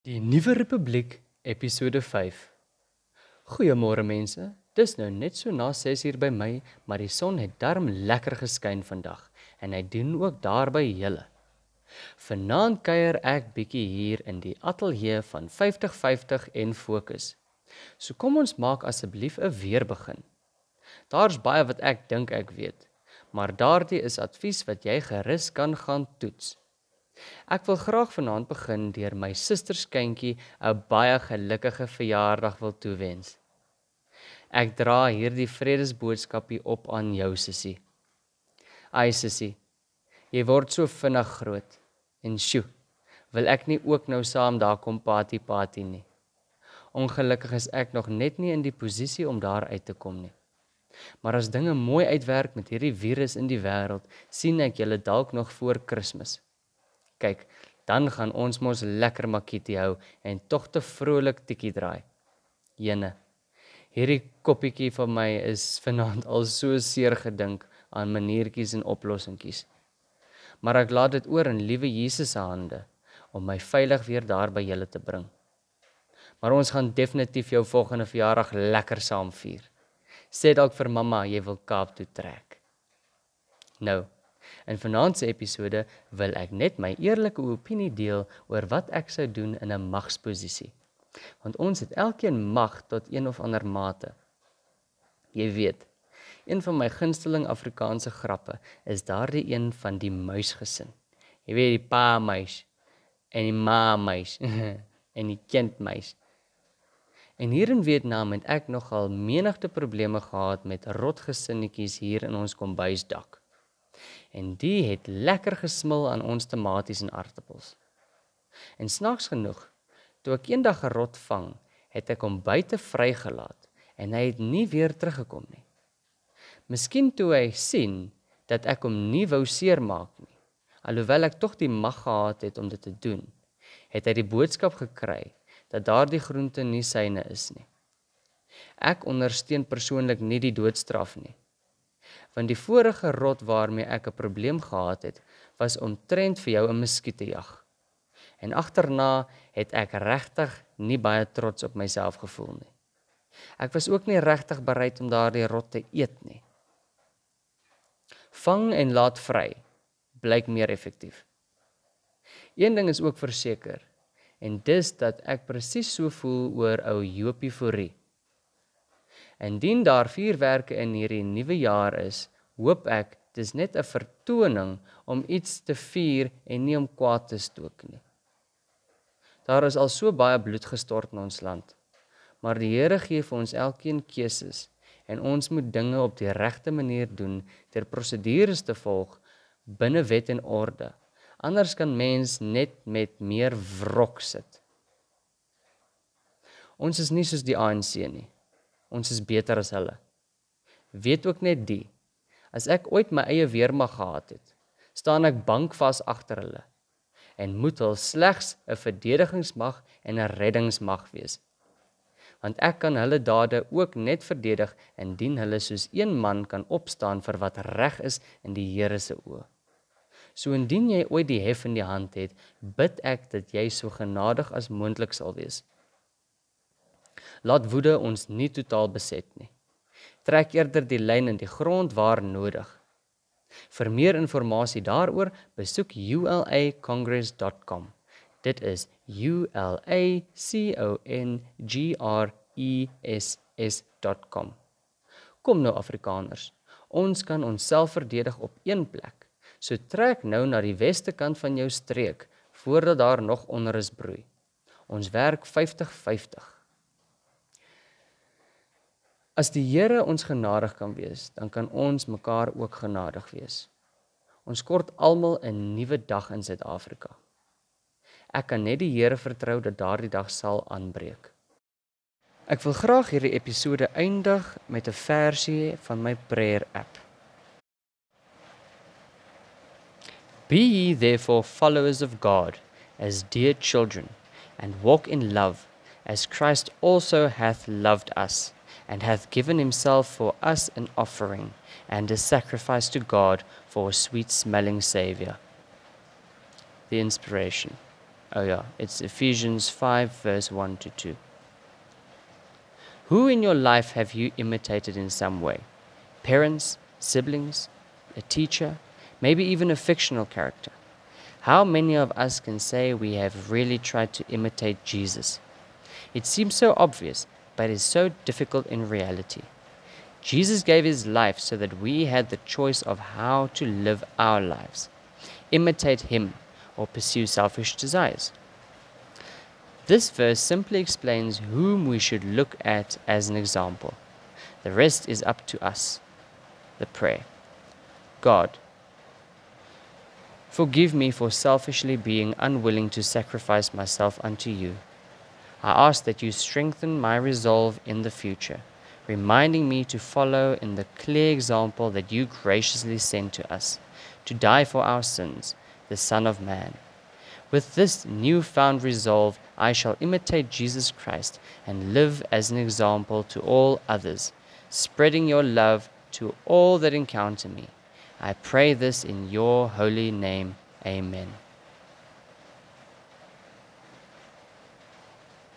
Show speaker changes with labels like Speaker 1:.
Speaker 1: Die Nuwe Republiek Episode 5. Goeiemôre mense. Dis nou net so na 6uur by my, maar die son het darm lekker geskyn vandag en hy doen ook daar by julle. Vanaand kuier ek bietjie hier in die ateljee van 5050 en Fokus. So kom ons maak asseblief 'n weer begin. Daar's baie wat ek dink ek weet, maar daardie is advies wat jy gerus kan gaan toets. Ek wil graag vanaand begin deur my suster Skentjie 'n baie gelukkige verjaardag wil toewens. Ek dra hierdie vredesboodskapie op aan jou sussie. Ai sussie, jy word so vinnig groot en sjoe, wil ek nie ook nou saam daar kom party party nie. Ongelukkig is ek nog net nie in die posisie om daar uit te kom nie. Maar as dinge mooi uitwerk met hierdie virus in die wêreld, sien ek julle dalk nog voor Kersfees. Kyk, dan gaan ons mos lekker makkie hou en tog te vrolik tikkie draai. Jene. Hierdie koppietjie van my is vanaand al so seer gedink aan maniertjies en oplossingkies. Maar ek laat dit oor in liewe Jesus se hande om my veilig weer daar by julle te bring. Maar ons gaan definitief jou volgende verjaardag lekker saam vier. Sê dalk vir mamma jy wil Kaap toe trek. Nou, In vanaand se episode wil ek net my eerlike opinie deel oor wat ek sou doen in 'n magsposisie. Want ons het elkeen mag tot een of ander mate. Jy weet, een van my gunsteling Afrikaanse grappe is daardie een van die muisgesin. Jy weet die pa muis en die ma muis en die kind muis. En hier in Vietnam het ek nogal menigte probleme gehad met rotgesinnetjies hier in ons kombuisdak en die het lekker gesmil aan ons tomaties en aartappels. En snaaks genoeg, toe ek eendag 'n rot vang, het ek hom buite vrygelaat en hy het nie weer teruggekom nie. Miskien toe hy sien dat ek hom nie wou seermaak nie, alhoewel ek tog die mag gehad het om dit te doen, het hy die boodskap gekry dat daardie groente nie syne is nie. Ek ondersteun persoonlik nie die doodstraf nie want die vorige rot waarmee ek 'n probleem gehad het, was omtrent vir jou 'n muskietejag. En agterna het ek regtig nie baie trots op myself gevoel nie. Ek was ook nie regtig bereid om daardie rot te eet nie. Vang en laat vry blyk meer effektief. Een ding is ook verseker en dis dat ek presies so voel oor ou Jopie Fourie. Indien daar vuurwerke in hierdie nuwe jaar is, hoop ek dis net 'n vertoning om iets te vier en nie om kwaad te stook nie. Daar is al so baie bloed gestort in ons land. Maar die Here gee vir ons elkeen keuses en ons moet dinge op die regte manier doen ter prosedures te volg binne wet en orde. Anders kan mens net met meer wrok sit. Ons is nie soos die ANC nie ons is beter as hulle. Weet ook net die as ek ooit my eie weermag gehad het, staan ek bankvas agter hulle en moet hulle slegs 'n verdedigingsmag en 'n reddingsmag wees. Want ek kan hulle dade ook net verdedig indien hulle soos een man kan opstaan vir wat reg is in die Here se oë. So indien jy ooit die hef in die hand het, bid ek dat jy so genadig as moontlik sal wees. Laat woede ons nie totaal beset nie. Trek eerder die lyn in die grond waar nodig. Vir meer inligting daaroor, besoek ulacongress.com. Dit is u l a c o n g r e s s.com. Kom nou Afrikaners, ons kan onsself verdedig op een plek. So trek nou na die weste kant van jou streek voordat daar nog onrus broei. Ons werk 50-50. As die Here ons genadig kan wees, dan kan ons mekaar ook genadig wees. Ons kort almal 'n nuwe dag in Suid-Afrika. Ek kan net die Here vertrou dat daardie dag sal aanbreek. Ek wil graag hierdie episode eindig met 'n versie van my prayer app. Be ye therefore followers of God as dear children and walk in love as Christ also hath loved us and hath given himself for us an offering and a sacrifice to God for a sweet smelling Saviour. The inspiration. Oh, yeah, it's Ephesians 5, verse 1 to 2. Who in your life have you imitated in some way? Parents, siblings, a teacher, maybe even a fictional character. How many of us can say we have really tried to imitate Jesus? It seems so obvious, but is so difficult in reality. Jesus gave his life so that we had the choice of how to live our lives imitate him or pursue selfish desires. This verse simply explains whom we should look at as an example. The rest is up to us. The prayer God, forgive me for selfishly being unwilling to sacrifice myself unto you. I ask that you strengthen my resolve in the future reminding me to follow in the clear example that you graciously sent to us, to die for our sins, the Son of Man. With this newfound resolve, I shall imitate Jesus Christ and live as an example to all others, spreading your love to all that encounter me. I pray this in your holy name. Amen.